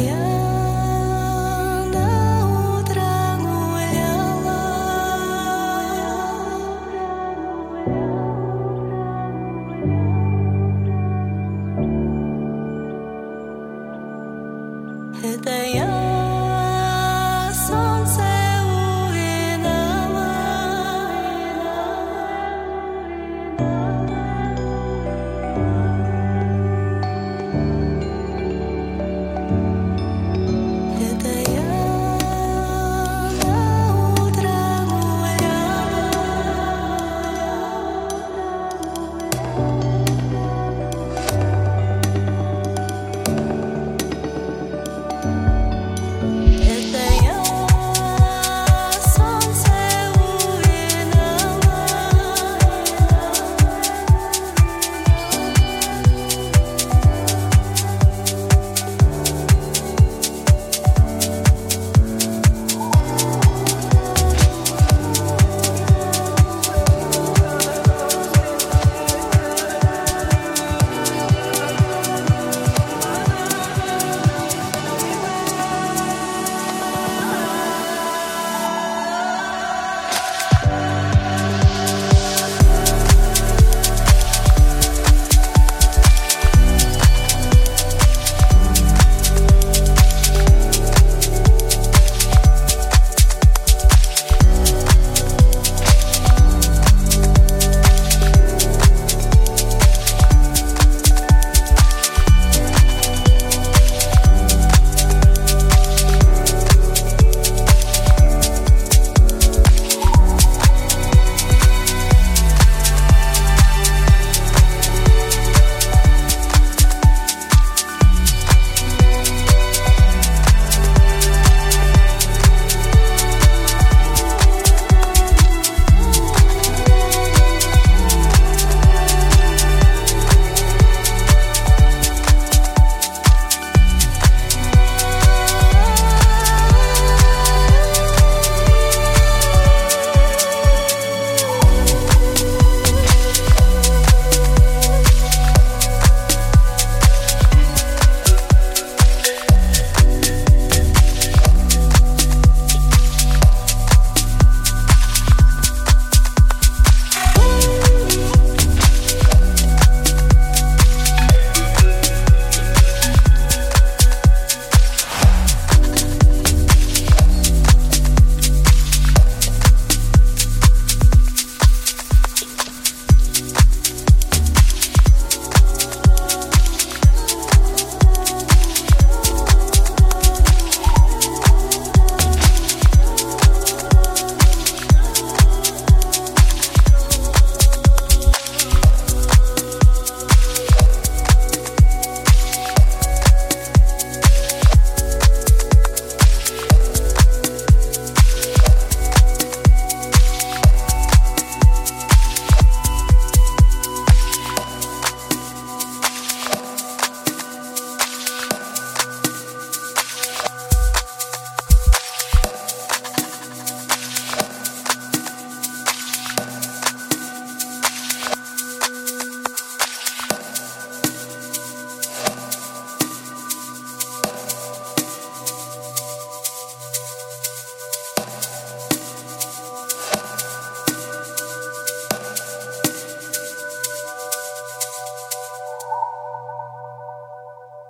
yeah.